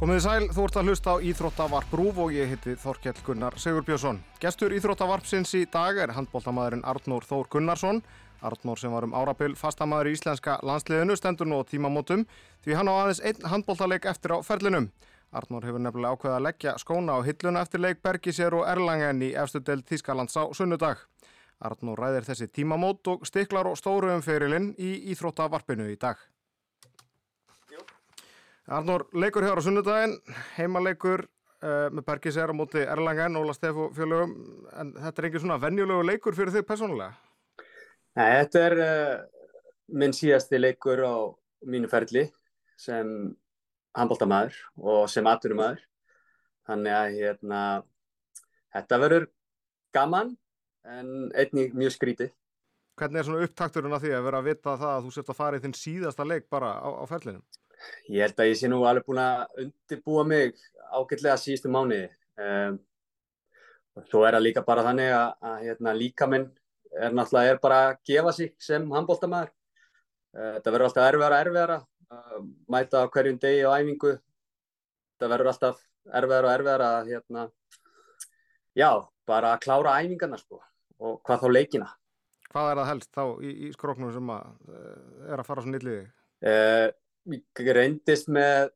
Komiði sæl, þú ert að hlusta á Íþróttavarp Rúf og ég heiti Þorkjell Gunnar Sigurbjörnsson. Gestur Íþróttavarpsins í dag er handbóltamæðurinn Arnór Þór Gunnarsson. Arnór sem var um árabil fastamæður í íslenska landsliðinu stendur nú á tímamótum því hann á aðeins einn handbóltaleik eftir á ferlinum. Arnór hefur nefnilega ákveðið að leggja skóna á hilluna eftir leik Bergisir og Erlangen í efstu del Tískalands á sunnudag. Arnór ræðir þessi tímamót og stiklar og stóru um ferilinn í Íþróttavarpinu í dag. Arnór, leikur hér á sunnudaginn, heimaleikur uh, með Bergisera múti Erlangen, Óla Steff og fjölugum, en þetta er ekki svona venjulegu leikur fyrir þig personulega? Nei, þetta er uh, minn síðasti leikur á mínu ferli sem handbóltamæður og sem aturumæður. Þannig að hérna, þetta verður gaman en einnig mjög skrítið. Hvernig er svona upptakturinn að því að vera að vita það að þú sért að fara í þinn síðasta leik bara á, á ferlinum? Ég held að ég sé nú alveg búin að undirbúa mig ágætlega síðustu mánuði. Um, svo er það líka bara þannig að, að hérna, líkaminn er náttúrulega er bara að gefa sig sem handbóltamæður. Uh, þetta verður alltaf erfiðara erfiðara. Uh, mæta á hverjum degi á æfingu. Þetta verður alltaf erfiðara og erfiðara að hérna, já, bara að klára æfingarna sko og hvað þá leikina. Hvað er það helst þá í, í skroknum sem að, uh, er að fara svo nýtliði? Ég reyndist með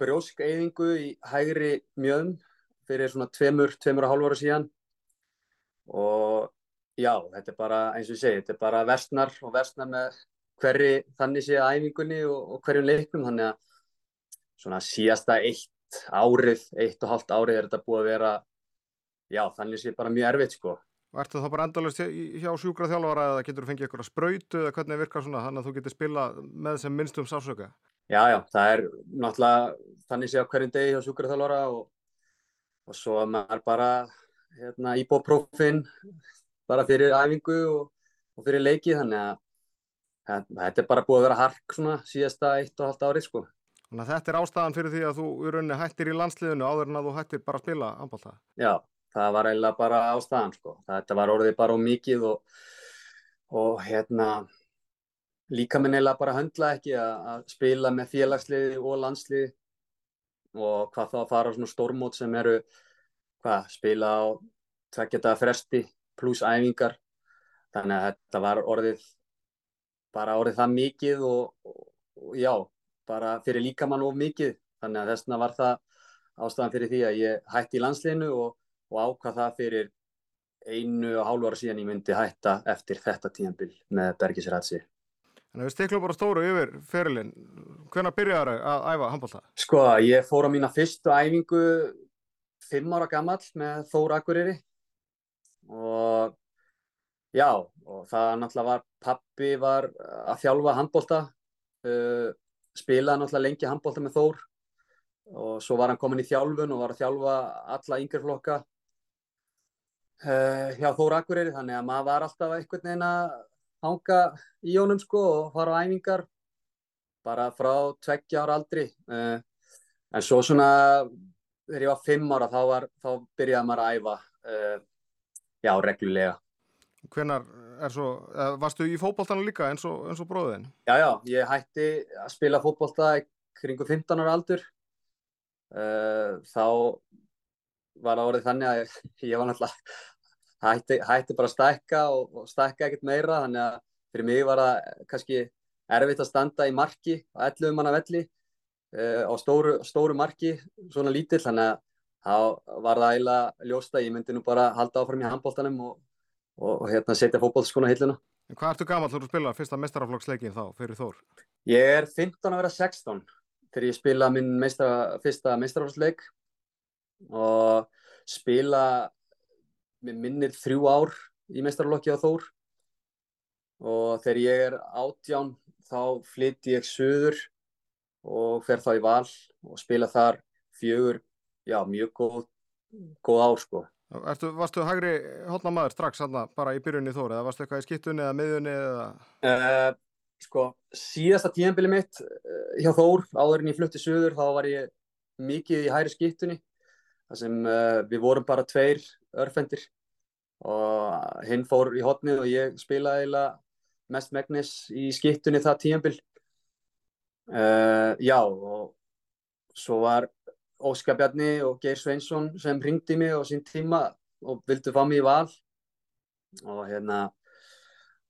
brjóskeiðingu í hægri mjöðum fyrir svona tveimur, tveimur og hálf ára síðan. Og já, þetta er bara eins og ég segi, þetta er bara versnar og versnar með hverri þannig sé að æfingunni og, og hverjum leiknum. Þannig að svona síðasta eitt árið, eitt og halvt árið er þetta búið að vera já, þannig sé bara mjög erfitt sko Og ertu þá bara endalust hjá sjúkra þjálfara eða getur þú fengið eitthvað spröytu eða hvernig virkar svona þannig að þú getur spila með sem minnstum sásöka? Já, já, það er náttúrulega þannig sé á hverjum degi hjá sjúkra þjálfara og, og svo maður bara hérna, íbóprófin bara fyrir æfingu og, og fyrir leiki þannig að þetta er bara búið að vera hark svona síðasta eitt og halvt árið sko. Þannig að þetta er ástæðan fyrir því að þú í rauninni hættir í landsliðinu áður en að þú hættir bara að spila anbálta? Já, það var eiginlega bara ástæðan sko. Þetta var orðið bara á mikið og, og hérna líka minn eiginlega bara höndla ekki að spila með félagsliði og landsliði og hvað þá að fara á svona stórmót sem eru hvað, spila á tveggjata fresti pluss æfingar þannig að þetta var orðið bara orðið það mikið og, og, og já, bara fyrir líkamann of mikið þannig að þessna var það ástæðan fyrir því að ég hætti í landsliðinu og og ákvað það fyrir einu og hálfu ára síðan ég myndi hætta eftir þetta tíanbíl með Bergisrætsi. Þannig að við stiklum bara stóru yfir ferilinn. Hvernig byrjaður að æfa handbólta? Sko, ég fór á mína fyrstu æfingu fimm ára gammal með Þór Akureyri og já, og það náttúrulega var, pappi var að þjálfa handbólta, uh, spilaði náttúrulega lengi handbólta með Þór og svo var hann komin í þjálfun og var að þjálfa alla yngjörflokka hjá Þóra Akureyri þannig að maður var alltaf einhvern veginn að hanga í honum sko og fara á æfingar bara frá tveggja ára aldri. Uh, en svo svona þegar ég var fimm ára þá, var, þá byrjaði maður að æfa uh, já, reglulega. Hvenar er svo, varstu í fókbóltanu líka eins og, og bróðin? Já, já, ég hætti að spila fókbólta kringu 15 ára aldur. Þá var það orðið þannig að ég var náttúrulega hætti, hætti bara að stækka og, og stækka ekkert meira þannig að fyrir mig var það kannski erfitt að standa í marki á 11 manna velli uh, á stóru, stóru marki, svona lítill þannig að þá var það eiginlega ljósta ég myndi nú bara halda áfram í handbóltanum og, og, og hérna setja fókbólskona hilluna En hvað ertu gammal þú að spila fyrsta mestaraflokksleikin þá fyrir Þór? Ég er 15 að vera 16 þegar ég spila minn meistara, fyrsta mestaraflokksleik og spila með minnir þrjú ár í meistarlokki á Þór og þegar ég er átján þá flytti ég söður og fer þá í val og spila þar fjögur, já mjög góð, góð ár sko. Ertu, varstu hægri hodna maður strax hana, bara í byrjunni Þór eða varstu eitthvað í skiptunni eða miðunni eða? Uh, sko síðasta tíanbili mitt uh, hjá Þór áður en ég flutti söður þá var ég mikið í hægri skiptunni þar sem uh, við vorum bara tveir örfendir. Og hinn fór í hotnið og ég spilaði eiginlega mest megnis í skiptunni það tíanbíl uh, já og svo var Óskar Bjarni og Geir Sveinsson sem ringdi mig á sín tíma og vildu fá mig í val. Og hérna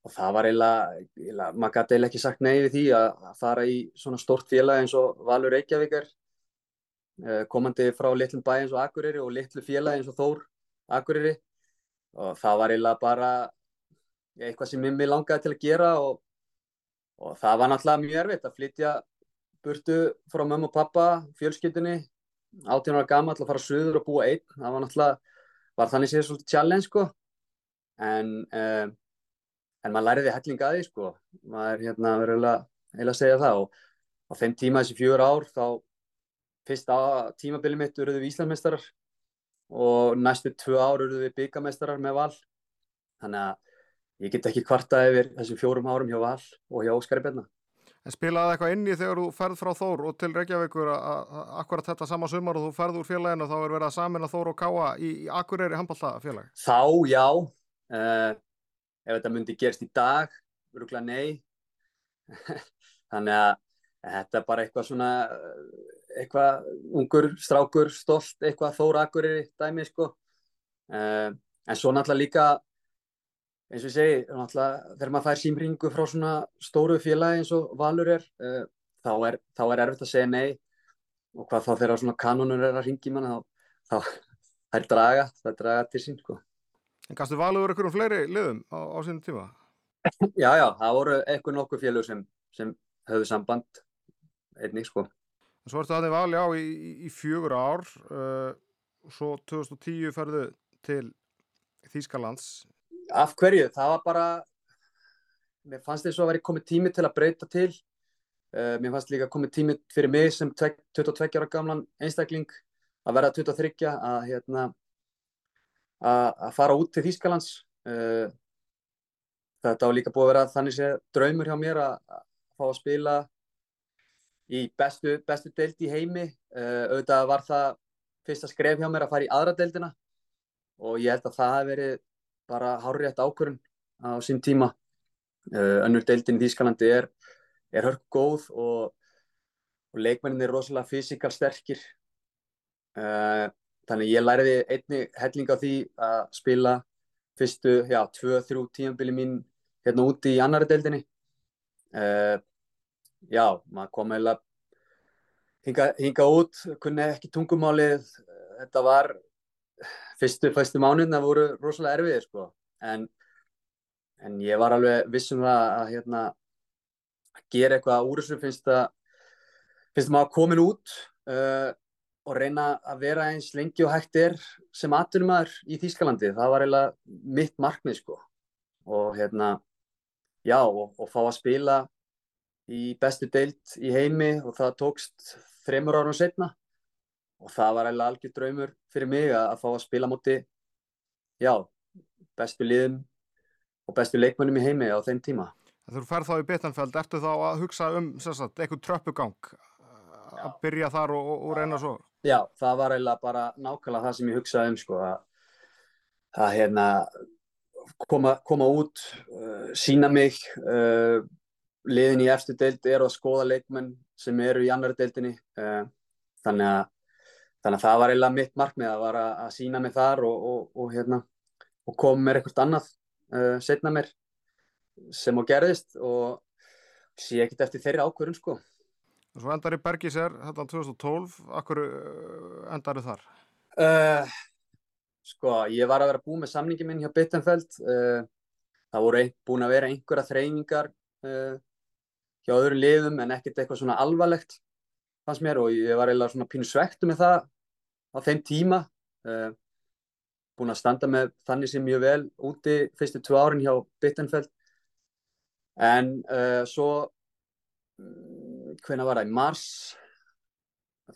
og það var eiginlega, maður gæti eiginlega ekki sagt nei við því að, að fara í svona stort félag eins og Valur Reykjavíkar eh, komandi frá litlum bæ eins og Akureyri og litlu félag eins og Þór Akureyri. Og það var eiginlega bara eitthvað sem mér langaði til að gera og, og það var náttúrulega mjög erfitt að flytja burtu frá mömmu og pappa, fjölskyldunni 18 ára gama að fara söður og búa einn, það var náttúrulega var þannig séð svolítið challenge sko. En um, en maður læriði hellinga að því sko. Maður hérna verður eiginlega að segja það. Og á þeim tíma þessi fjögur ár þá fyrsta tímabili mitt eruðu við Íslandmeistarar og næstu tvö ár eruðu við byggameistarar með val þannig að ég get ekki kvarta yfir þessum fjórum árum hjá val og hjá Óskari Benna En spilaði eitthvað inni þegar þú ferð frá Þór og til Reykjavíkur að akkurat þetta sama sumar og þú ferð úr félaginu þá er verið að samina Þór og Káa í, í Akureyri handballtafélag? Þá, já. Uh, ef þetta myndi gerst í dag rúglega nei þannig að þetta er bara eitthvað svona eitthvað ungur, strákur, stolt eitthvað þórakurir dæmi sko uh, en svo náttúrulega líka eins og ég segi náttúrulega þegar maður fær símringu frá svona stóru félagi eins og Valur er uh, þá er, þá er erfitt að segja nei og hvað þá þegar svona kanonur er að ringi manna þá, þá er draga, það er draga til sín sko En kannski valuður ykkur um fleiri liðum á, á sínum tíma? Já, já, það voru eitthvað nokkuð félug sem, sem höfðu samband einnig, sko. En svo ertu aðeins vali á í, í, í fjögur ár, uh, svo 2010 ferðu til Þýskalands. Af hverju? Það var bara, mér fannst þess að vera komið tími til að breyta til. Uh, mér fannst líka komið tími fyrir mig sem 22 ára gamlan einstakling að vera 23 að hérna að fara út til Þýskalands uh, þetta var líka búið að vera þannig sé draumur hjá mér að fá að spila í bestu, bestu deild í heimi. Uh, auðvitað var það fyrsta skref hjá mér að fara í aðra deildina og ég held að það hef verið bara hárétt ákvörun á sín tíma. Uh, önnur deildin í Þýskalandi er, er hörk góð og, og leikmennin er rosalega fysikal sterkir. Og þannig ég læriði einni helling á því að spila fyrstu, já, tvö, þrjú tíanbili mín hérna úti í annari deildinni. Uh, já, maður kom eða hinga, hinga út, kunni ekki tungumálið. Þetta var fyrstu, fyrstu mánuðin það voru rosalega erfiðir sko. En, en ég var alveg vissum það að hérna að gera eitthvað úr þessu finnst að finnst maður komin út uh, og reyna að vera eins lengi og hægt er sem aturumæður í Þýskalandi. Það var eiginlega mitt markmið sko. Og hérna já og, og fá að spila í bestu deilt í heimi og það tókst þreymur árum setna og það var eiginlega algjör draumur fyrir mig að, að fá að spila múti já, bestu liðum og bestu leikmönnum í heimi á þeim tíma. Þú færð þá í Bittenfeld, ertu þá að hugsa um sagt, eitthvað tröppugang að byrja þar og, og reyna svo? Já, það var eiginlega bara nákvæmlega það sem ég hugsaði um sko að, að hérna koma, koma út, uh, sína mig uh, liðin í eftir deild eru að skoða leikmenn sem eru í annar deildinni uh, þannig, að, þannig að það var eiginlega mitt markmið að vara að sína mig þar og, og, og hérna og koma mér eitthvað annað uh, setna mér sem á gerðist og sé ekkert eftir þeirri ákvörðun sko Svo endar í Bergíser, þetta 2012, akkur endar þið þar? Uh, sko, ég var að vera búið með samningi minn hjá Bittenfeld. Uh, það voru ein, búin að vera einhverja þreyningar uh, hjá öðru liðum en ekkert eitthvað svona alvarlegt fannst mér og ég var eiginlega svona pínu svektu með það á þeim tíma. Uh, búin að standa með þannig sem mjög vel úti fyrstu tvö árin hjá Bittenfeld. En uh, svo hvena var það, í mars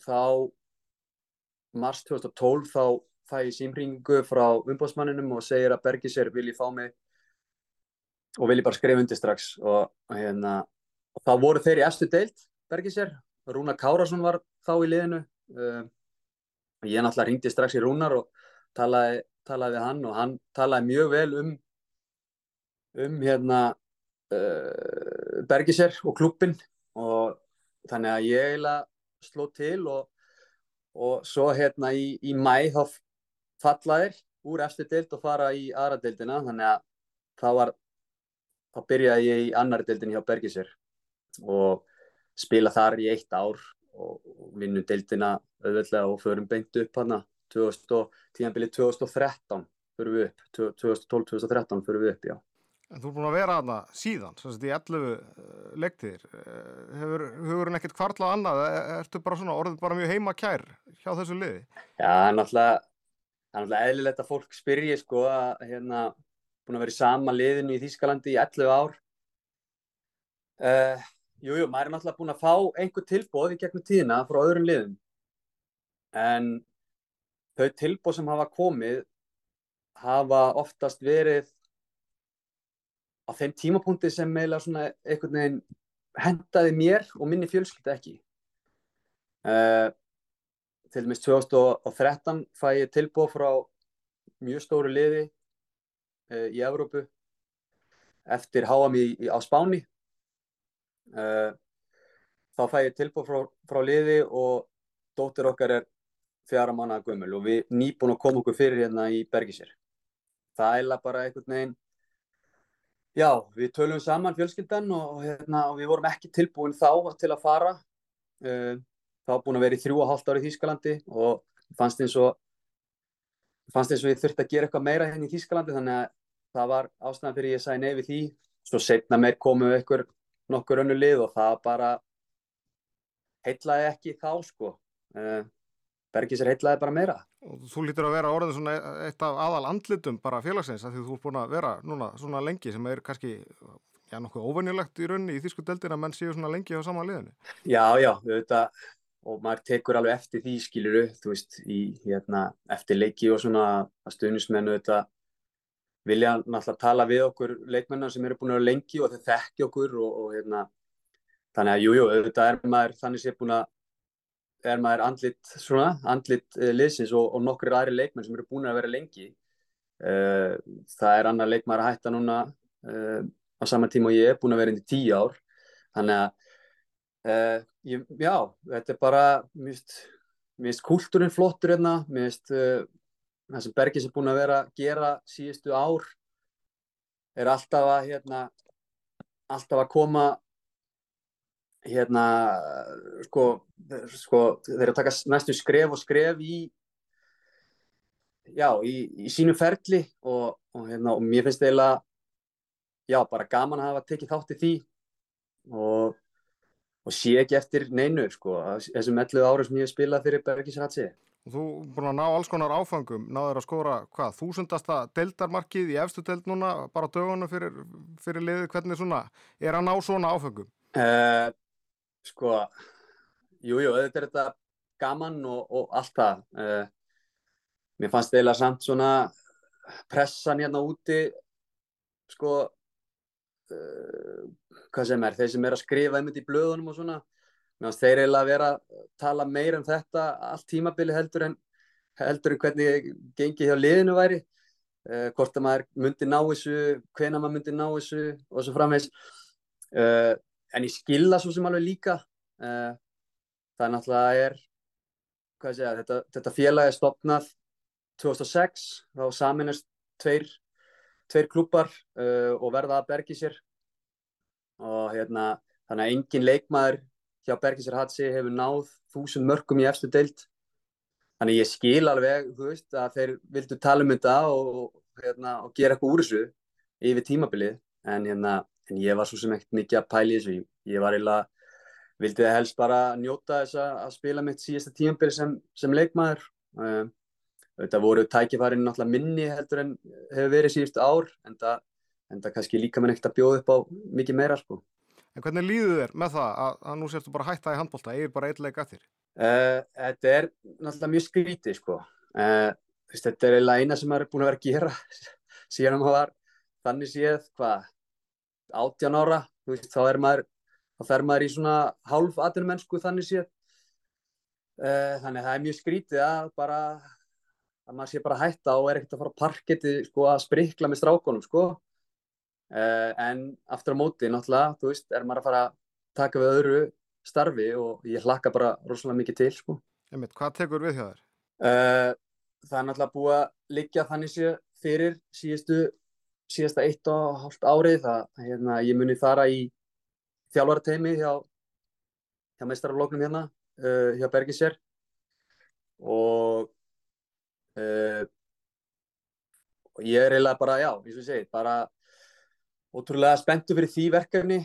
þá mars 2012 þá fæ ég símringu frá umbóðsmanninum og segir að Bergisir vilji fá mig og vilji bara skrifa undir strax og, og hérna þá voru þeir í eftir deilt Bergisir Rúnar Kárasson var þá í liðinu. Uh, ég náttúrulega ringdi strax í Rúnar og talaði, talaði við hann og hann talaði mjög vel um um hérna uh, Bergisir og klubbin og þannig að ég eiginlega sló til og og svo hérna í, í mæ þá fallaðir úr eftir deild og fara í aðra deildina. Þannig að það var þá byrjaði ég í annari deildin hjá Bergisir og spila þar í eitt ár og vinnu deildina auðvitað og förum beint upp hana tíanbilið 2013 fyrir við upp 2012-2013 fyrir við upp, já En þú er búin að vera aðna síðan, að þetta er 11 uh, leiktiðir. Hefur hugurinn ekkert kvartlað annað? Ertu bara svona orðið bara mjög heima kær hjá þessu liði? Já, það er náttúrulega, náttúrulega eðlilegt að fólk spyrji sko að hérna búin að vera í sama liðinu í Þýskalandi í 11 ár. Uh, jú, jú, maður er náttúrulega búin að fá einhver tilbóð í gegnum tíðina frá öðrum liðum. En þau tilbóð sem hafa komið hafa oftast verið á þeim tímapunkti sem meila svona einhvern veginn hendaði mér og minni fjölskylda ekki uh, til dæmis 2013 fæ ég tilbúið frá mjög stóru liði uh, í Evrópu eftir háam í, í, á Spáni þá fæ ég tilbúið frá, frá liði og dóttir okkar er fjara manna gummul og við nýbúin að koma okkur fyrir hérna í Bergisir það er bara einhvern veginn Já, við tölum saman fjölskyldan og, hérna, og við vorum ekki tilbúin þá til að fara. Uh, þá búin að vera í þrjú og hálft ári í Þýskalandi og fannst eins og fannst eins og ég þurfti að gera eitthvað meira henni hérna í Þýskalandi þannig að það var ástæðan fyrir ég segja nefið því. Svo setna meir komu ykkur nokkur önnu lið og það bara heitlaði ekki þá sko. Uh, Bergis er heitlaði bara meira. Og þú lítur að vera orðin svona eitt af aðal andlitum bara félagsins að því þú er búin að vera núna svona lengi sem er kannski já, nokkuð óvennilegt í raunni í þýsku deldin að menn séu svona lengi á sama liðinu. Já, já, auðvitað og maður tekur alveg eftir því skiluru, þú veist, í hérna eftir leiki og svona að stuðnismennu auðvitað vilja náttúrulega tala við okkur leikmennar sem eru búin að vera lengi og þau þekki okkur og, og hérna þannig að jújú, jú, auðvitað er maður þannig sé búin að er maður andlit, svona, andlit uh, liðsins og, og nokkur aðri leikmenn sem eru búin að vera lengi. Uh, það er annar leikmar að hætta núna uh, á sama tíma og ég er búin að vera inn í tíu ár. Þannig að ég, já, þetta er bara mér finnst kúltúrin flottur hérna, finnst það sem Bergis er búin að vera að gera síðustu ár er alltaf að hérna, alltaf að koma hérna sko, sko þeir að taka næstu skref og skref í já, í, í sínu ferli og, og, hérna, og mér finnst eiginlega já, bara gaman að hafa tekið þátt í því og, og sé ekki eftir neinu sko, þessum 11 ára sem ég hef spilað fyrir Bergisratsi Þú er búin að ná alls konar áfangum, náður að skóra hvað, þúsundasta deltarmarkið í efstu delt núna, bara dögunum fyrir, fyrir liðið, hvernig svona, er að ná svona áfangum? Uh, Sko, jújú, jú, þetta er þetta gaman og, og allt það. Uh, mér fannst eiginlega samt svona pressan hérna úti, sko, uh, hvað sem er, þeir sem er að skrifa einmitt í blöðunum og svona, fannst þeir eiginlega að vera að tala meira um þetta allt tímabili heldur en, heldur en hvernig gengi hjá liðinu væri, uh, hvort að maður myndi ná þessu, hvena maður myndi ná þessu og svo framvegs en ég skilða svo sem alveg líka uh, það er náttúrulega er segja, þetta, þetta félag er stopnað 2006 þá saminast tveir, tveir klúpar uh, og verða að bergi sér. Og hérna þannig að engin leikmaður hjá Bergisir Hatsi hefur náð þúsund mörgum í eftir deilt þannig ég skil alveg veist, að þeir vildu tala um þetta og, hérna, og gera eitthvað úr þessu yfir tímabilið. En hérna en ég var svo sem ekkert mikið að pæli þessu. Ég var eiginlega, vildi það helst bara njóta þess að spila mitt síðasta tímanbyrg sem, sem leikmaður. Uh, þetta voru tækifærin náttúrulega minni heldur en hefur verið síðustu ár en það, en það kannski líka með neitt að bjóða upp á mikið meira sko. En hvernig líður þér með það að, að nú sérstu bara hætta í handbólta, eigir bara eitthvað að þér? Uh, þetta er náttúrulega mjög skrítið sko uh, þetta er eiginlega eina sem maður er búin að vera að gera síðan maður var þannig séð hvað átján ára veist, þá er maður þá fer maður í svona hálf aðurmennsku þannig séð uh, þannig að það er mjög skrítið að bara að maður sé bara hætta og er ekkert að fara parketti sko, að sprikla með strákonum sko. Uh, en aftur á móti náttúrulega, þú veist, er maður að fara að taka við öðru starfi og ég hlakka bara rosalega mikið til sko. Einmitt, hvað tekur við hjá þér? Uh, það er náttúrulega búið að liggja þannig sér fyrir síðustu, síðasta eitt og hálft árið það, hérna, ég muni fara í þjálfarateimi hjá, hjá meistararlóknum hérna, uh, hjá Bergisjær og uh, og ég er eiginlega bara, já, eins og ég segi, bara ótrúlega spenntu fyrir því verkefni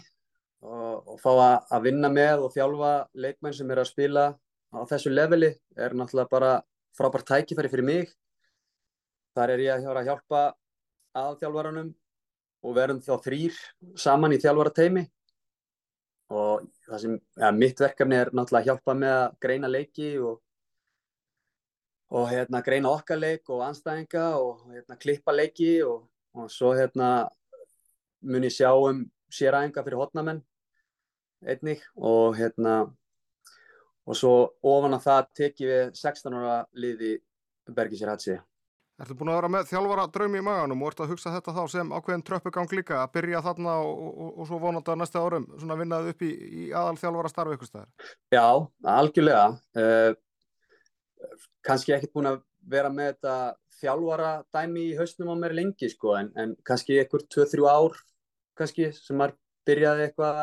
og, og fá að, að vinna með og þjálfa leikmenn sem er að spila á þessu leveli er náttúrulega bara frábært tækifæri fyrir mig. Þar er ég að hjálpa aðþjálfaranum og verðum þá þrýr saman í þjálfarateimi og það sem, ja, mitt verkefni er náttúrulega að hjálpa með að greina leiki og og hérna greina okkar leik og anstæðinga og hérna klippa leiki og, og svo hérna mun ég sjá um séræðinga fyrir hotnamenn einnig og hérna og svo ofan að það teki við 16 ára liði Bergisir Hatsi. Ertu búin að vera með þjálfara draumi í maganum og ert að hugsa þetta þá sem ákveðin tröppugang líka að byrja þarna og, og, og svo vonandi að næsta árum svona vinnaði upp í, í aðal þjálfara starfi ykkur staðar? Já, algjörlega. Uh, kannski ekkert búin að vera með þetta þjálfara dæmi í hausnum á mér lengi sko en, en kannski einhver 2-3 ár kannski sem maður byrjaði eitthvað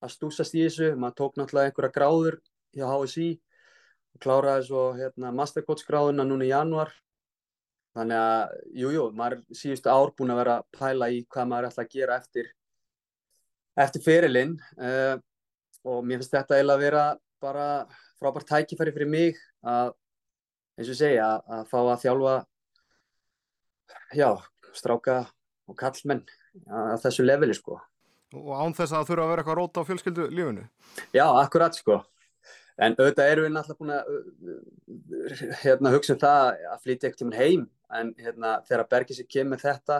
að stúsast í þessu, maður tók náttúrulega einhverja gráður hjá HSI og kláraði svo hérna, mastercoach gráðuna núna í januar þannig að, jújú, jú, maður síðustu ár búin að vera að pæla í hvað maður ætla að gera eftir eftir ferilinn uh, og mér finnst þetta eiginlega að vera bara frábært tækifæri fyrir mig að eins og segja að fá að þjálfa já, stráka og kallmenn að þessu leveli sko Og án þess að það þurfa að vera eitthvað róta á fjölskyldu lífunu? Já, akkurat sko en auðvitað erum við náttúrulega búin að hérna, hugsa um það að flytja ekkert um heim en hérna, þegar Bergis er kemur þetta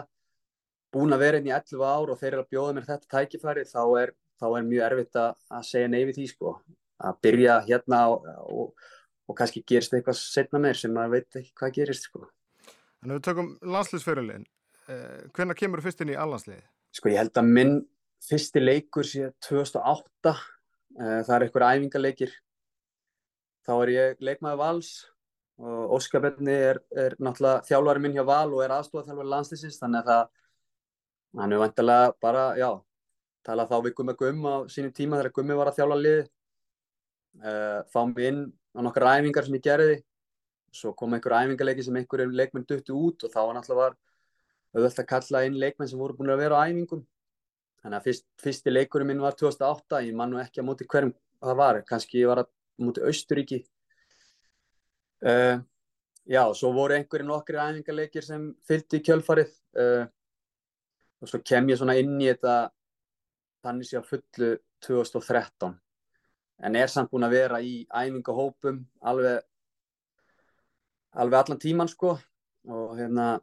búin að vera inn í 11 ár og þeir eru að bjóða mér þetta tækifæri þá er, þá er mjög erfitt að segja neyfi því sko að byrja hérna og, og og kannski gerist eitthvað setna meir sem maður veit ekki hvað gerist sko. Þannig að við tökum landslýsferðilinn eh, hvenna kemur fyrst inn í allansliði? Sko ég held að minn fyrsti leikur sé 2008 eh, það er eitthvað æfingaleikir. Þá er ég leikmaði vals og Óskar Benni er, er náttúrulega þjálfari minn hjá val og er aðstofað þjálfari landslýsins þannig að það hann er vantilega bara, já tala þá við Gummi Gumm á sínum tíma þegar Gummi var að þjálfa liði uh, fá mig inn á nokkar æfingar sem ég gerði. Svo kom einhver æfingarleiki sem einhverjum leikmenn duttu út og þá var náttúrulega auðvitað að kalla inn leikmenn sem voru búin að vera á æfingum. Þannig að fyrst, fyrsti leikurinn minn var 2008 ég man nú ekki að móti hverjum það var kannski ég var að móti Austuríki uh, já, svo voru einhverjum nokkri æfingarleikir sem fylgdi í kjölfarið. Uh, og svo kem ég svona inn í þetta þannig sé að fullu 2013 en er samt búin að vera í æfingahópum alveg alveg allan tíman sko. Og hérna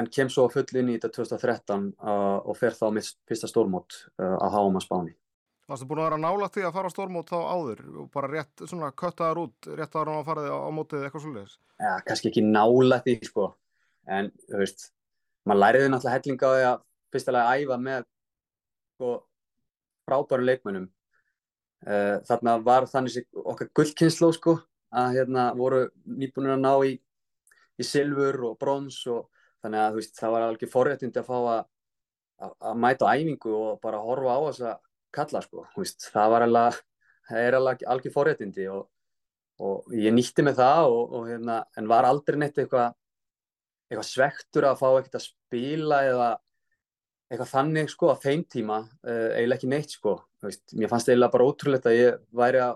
en kem svo full inn í þetta 2013 uh, og fer þá mitt fyrsta stórmót uh, á Háma Spáni. Varstu búin að vera nála til að fara stórmót þá áður? Og bara rétt svona köttaðar út rétt ára á að fara á mótið eitthvað svolítið Já, kannski ekki nála því sko. En þú veist, maður læriði náttúrulega hellinga á því að fyrstulega æfa með sko frábæru leikmönum Uh, þarna var þannig okkar gullkynnsló sko að hérna voru nýbúinir að ná í, í silfur og brons og þannig að veist, það var alveg forréttindi að fá að, að, að mæta á æfingu og bara horfa á þess að kalla sko, veist, það var alveg, það er alveg alveg forréttindi og, og ég nýtti með það og, og hérna, en var aldrei neitt eitthvað eitthvað svektur að fá ekkert að spila eða eitthvað þannig sko á þeim tíma uh, eiginlega ekki neitt sko. Veist, mér fannst eiginlega bara ótrúlegt að ég væri á,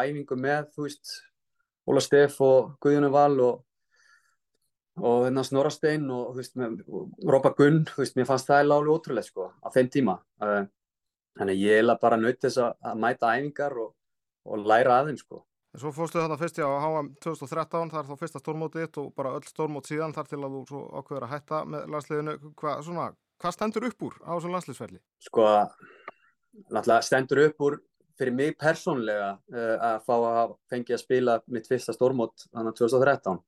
æfingu með þú veist Óla Steff og Guðjónu Val og og hérna Snorastein og veist með, Rópa Gunn, þú veist mér fannst það alveg ótrúlegt sko á þeim tíma uh, þannig ég eiginlega bara naut þess að, að mæta æfingar og, og læra aðeins sko En svo fórstu þetta fyrst í á HM 2013, það er þá fyrsta stórmótið og bara öll stórmót síðan þar til að þú ákveður að hætta með landsliðinu. Hvað, svona, hvað stendur upp úr á þessum landsliðsferli? Sko, náttúrulega stendur upp úr fyrir mig persónlega uh, að fá að fengi að spila mitt fyrsta stórmót þannig að 2013.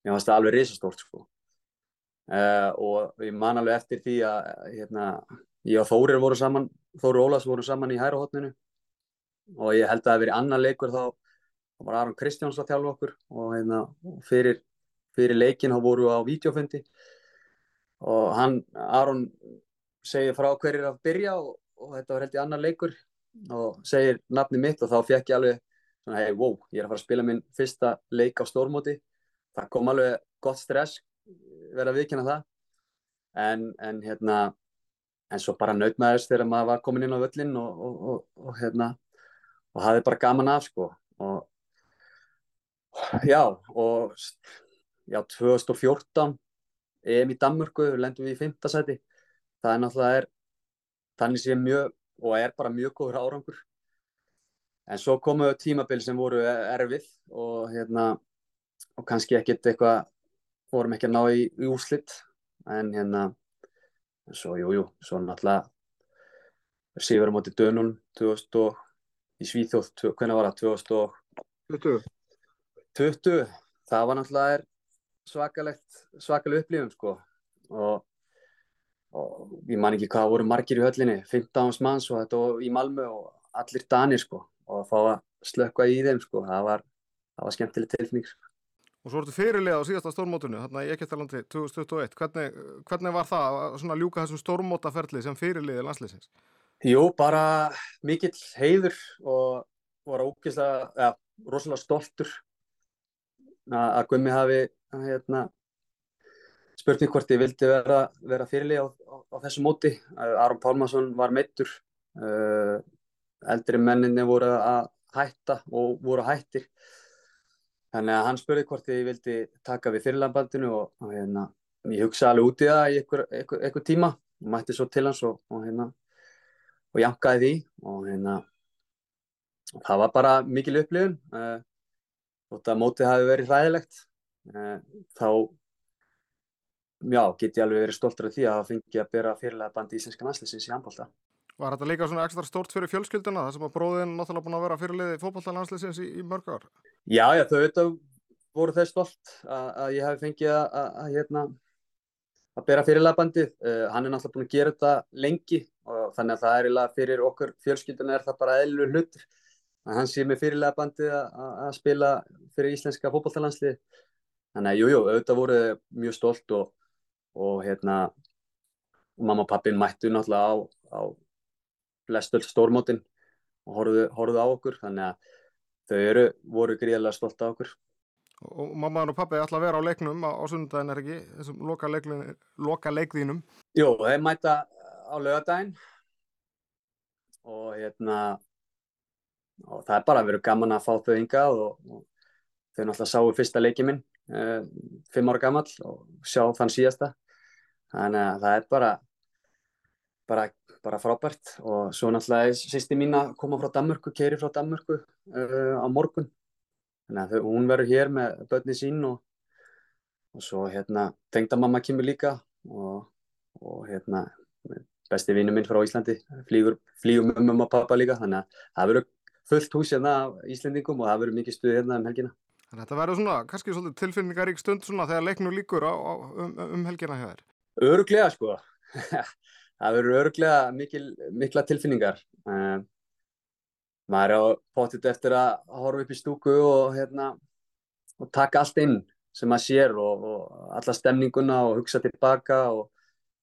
Mér fannst það alveg risastórt sko. Uh, og ég man alveg eftir því að hérna, ég og Þórir voru saman, Þórir Ólas voru saman í hærahotninu og ég held að það hefði verið annan leikur þá og var Aron Kristjáns að þjálfa okkur og hérna, fyrir, fyrir leikin þá voru við á videofundi og hann, Aron segir frá hverjir að byrja og, og þetta var held í annar leikur og segir nafni mitt og þá fekk ég alveg svona hei, wow, ég er að fara að spila minn fyrsta leik á stórmóti það kom alveg gott stress verið að viðkynna það. En, en hérna en svo bara nautmaðist þegar maður var komin inn á völlin og, og, og hérna og hafði bara gaman af sko. Og já og já 2014 EM í Danmörku, lendum við í fymtasæti það er náttúrulega er, þannig sé mjög og er bara mjög góður árangur. En svo komu tímabil sem voru erfið og hérna og kannski ekkert eitthvað vorum ekki að ná í, í úslitt en hérna svo jújú, jú, svo náttúrulega síður á móti dönun 2000 og í Svíþjóð, hvernig var það? 2020 20, það var náttúrulega svakalegt svakaleg upplifum sko. Og, og ég man ekki hvað voru margir í höllinni 15 manns og þetta var í Malmö og allir danir sko. Og að fá að slökka í þeim sko. Það var, það var skemmtileg tilfning sko. Og svo ertu fyrirlega á síðasta stórmótunum hérna í Ekkertalandi 2021 hvernig, hvernig var það að ljúka þessum stórmótaferli sem fyrirlega landsleisins? Jú, bara mikill heiður og var ógeðslega, ja, rosalega stoltur að Gummi hafi hérna, spurning hvort ég vildi vera, vera fyrirlið á, á, á þessu móti. Aron Pálmarsson var meittur, uh, eldri menninni voru að hætta og voru hættir. Þannig að hann spurði hvort ég vildi taka við fyrirlandbandinu og, og hérna, ég hugsa alveg út í það í einhver, tíma og mætti svo til hans og, og, hérna, og jankaði því og hérna, það var bara mikil upplifun. Uh, þótt að mótið hafi verið hræðilegt Eh, þá já, get ég alveg verið stoltur af því að það fengi að bera fyrirlega bandi íslenska næslisins í handbólta. Var þetta líka svona ekstra stort fyrir fjölskylduna þar sem að bróðin náttúrulega búin að vera fyrirliði fókbólta næslisins í, í mörg ár? Já, já, þau auðvitað voru þau stolt að, að ég hef fengið að, að, hérna að bera fyrirlega bandið. Uh, hann er náttúrulega búin að gera þetta lengi og þannig að það er fyrir okkur fjölskylduna er það bara eðlu hlutur hann sé með fyrirlega bandið að spila fyrir íslenska fókbóltalandslið þannig að jújú, jú, auðvitað voru mjög stolt og, og hérna mamma og pappin mættu náttúrulega á, á flestöld stórmótin og horfðu, horfðu á okkur þannig að þau eru, voru gríðilega stolt á okkur. Og mamma og pappi ætla að vera á leiknum á, á sundaginn er ekki, þessum loka, loka leikðínum Jú, þeir mæta á lögadaginn og hérna og það er bara að vera gaman að fá þau ynga og, og þau náttúrulega sáu fyrsta leikið minn uh, fimm ára gammal og sjá þann síðasta. Þannig að það er bara bara, bara frábært. Og svo náttúrulega sýsti mín að koma frá Danmörku, keiri frá Danmörku uh, á morgun. Þannig að hún verður hér með börni sín og, og svo hérna tengdamamma kemur líka og, og hérna besti vinnu minn frá Íslandi flýgur, flýgur með mamma og pappa líka. Þannig að það verður fullt hús hérna af Íslandingum og það verður mikið stuð hérna um helgina. Þetta verður svona, kannski svolítið tilfinningarík stund svona þegar leiknum líkur á, á, um, um helgina þér. Öruglega sko, það verður öruglega mikil, mikla tilfinningar. Uh, maður er á pottit eftir að horfa upp í stúku og, hérna, og taka allt inn sem maður sér og, og alla stemninguna og hugsa tilbaka og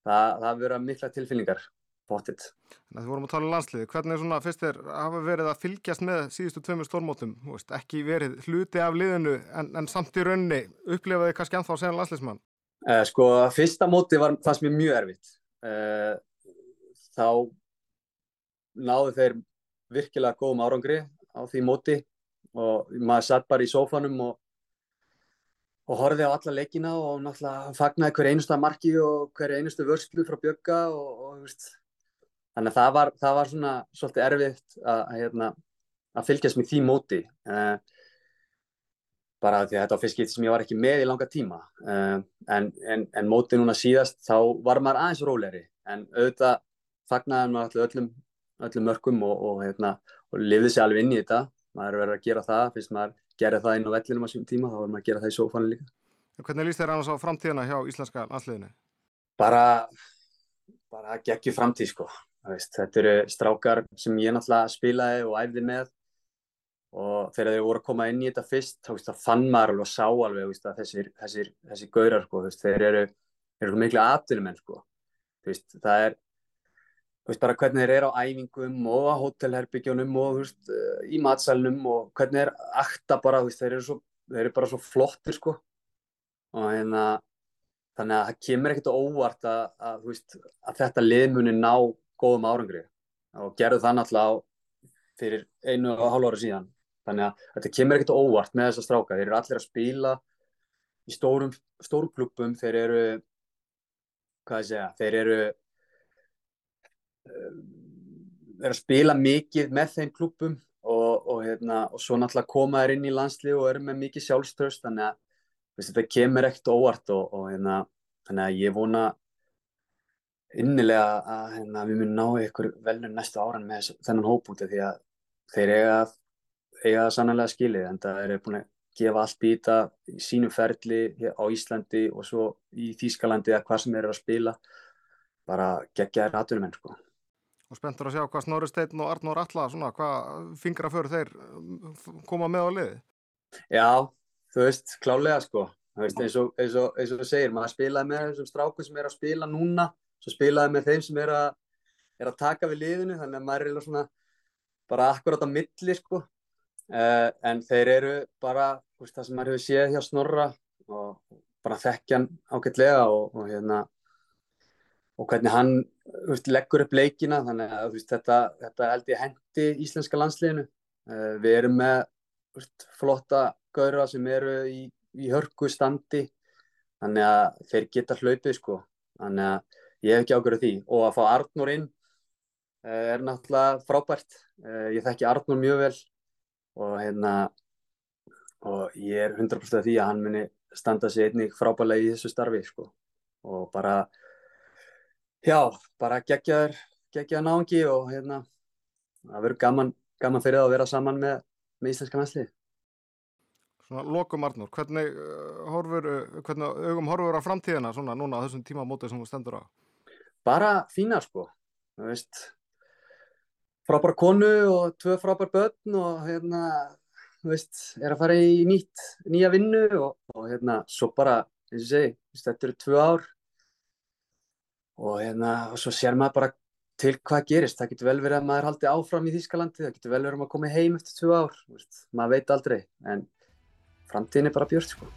það, það verður mikla tilfinningar að þið vorum að tala um landsliði. Hvernig er svona, fyrst er, hafa verið að fylgjast með síðustu tveimur stórmótum, veist, ekki verið hluti af liðinu en, en samt í raunni, upplifaði kannski anþá að segja landsliðsmann? Uh, sko, fyrsta móti var sem er mjög erfitt. Uh, þá náðu þeir virkilega góðum árangri á því móti og maður satt bara í sófanum og og horfið á alla leikina og náttúrulega fagnaði hver einustu að marki og hver einustu vörslu frá Björga og, og veist, þannig að það var, það var svona svolítið erfitt að, hérna, að fylgjast með því móti uh, bara því að þetta var fyrst skipt sem ég var ekki með í langa tíma uh, en, en, en móti núna síðast þá var maður aðeins róleri en auðvitað fagnaði maður öllum, öllum mörgum og, og, hérna, og lifði sér alveg inn í þetta maður verður að gera það fyrst maður gerði það inn á vellinum á sín tíma þá verður maður að gera það í sófanu líka Hvernig líst þér annars á framtíðina hjá íslenska landsliðinu? Bara bara geggi framtíð sko Veist, þetta eru strákar sem ég náttúrulega spilaði og æfði með og þegar þeir voru að koma inn í þetta fyrst þá veist, fann maður alveg og sá alveg veist, þessir, þessir, þessir gaurar sko, veist, þeir eru, eru miklu aðdunumenn sko. það er bara hvernig þeir eru á æfingum og á hótelherbygjónum og uh, í matsalunum og hvernig þeir akta bara þeir eru, svo, þeir eru bara svo flottir sko. og hérna þannig að það kemur ekkert óvart að, að, að þetta liðmunni ná góðum árangri. Og gerðu það náttúrulega fyrir einu og hálf ára síðan. Þannig að þetta kemur ekkert óvart með þessa stráka. Þeir eru allir að spila í stórum klubum þeir eru hvað ég segja þeir eru þeir eru að spila mikið með þeim klubum og, og, hérna, og svo náttúrulega koma þeir inn í landslið og eru með mikið sjálfströst þannig að veist, þetta kemur ekkert óvart og, og hérna, þannig að ég vona innilega að hérna, við munum ná ykkur velnum næstu áran með þennan hópúti því að þeir eiga, eiga sannlega skilið en það er búin að gefa allt í þetta í sínum ferli á Íslandi og svo í Þýskalandi að hvað sem þeir eru að spila bara gegja þér aðdurum enn sko. Og spenntur að sjá hvað Snorri Steinn og Arnór Alla, svona, hvað fingra fyrir þeir koma með á liði? Já, þú veist, klálega sko, veist, eins og þú segir, maður spilaði með þessum strákum sem er að spila núna, svo spilaði með þeim sem er að, er að taka við liðinu, þannig að maður er svona bara akkurat á milli sko uh, en þeir eru bara veist, það sem maður hefur séð hjá Snorra og bara þekkjan ágætlega og, og hérna og hvernig hann veist, leggur upp leikina þannig að veist, þetta, þetta held ég hendi íslenska landsliðinu. Uh, við erum með flotta gaura sem eru í, í hörku standi þannig að þeir geta hlaupið sko. Þannig að ég hef ekki ágjörðu því. Og að fá Arnur inn uh, er náttúrulega frábært. Uh, ég þekki Arnur mjög vel og hérna og ég er 100% af því að hann muni standa sig einnig frábælega í þessu starfi sko. og bara já, bara gegjaður gegjaður náðungi og hérna það verður gaman, gaman fyrir það að vera saman með, með íslenska næsli Svona lokum Arnur, hvernig uh, horfur, uh, hvernig augum horfur á framtíðina svona núna á þessum tímamótið sem þú stendur á? Bara fína sko, þú veist frábær konu og tvö frábær börn og hérna, þú veist, er að fara í nýtt, nýja vinnu og, og hérna, svo bara, eins og segi, þetta eru tvö ár og hérna, og svo sér maður bara til hvað gerist, það getur vel verið að maður haldi áfram í Þýskalandi, það getur vel verið að maður komi heim eftir tvö ár, veist, maður veit aldrei, en framtíðin er bara björn, sko.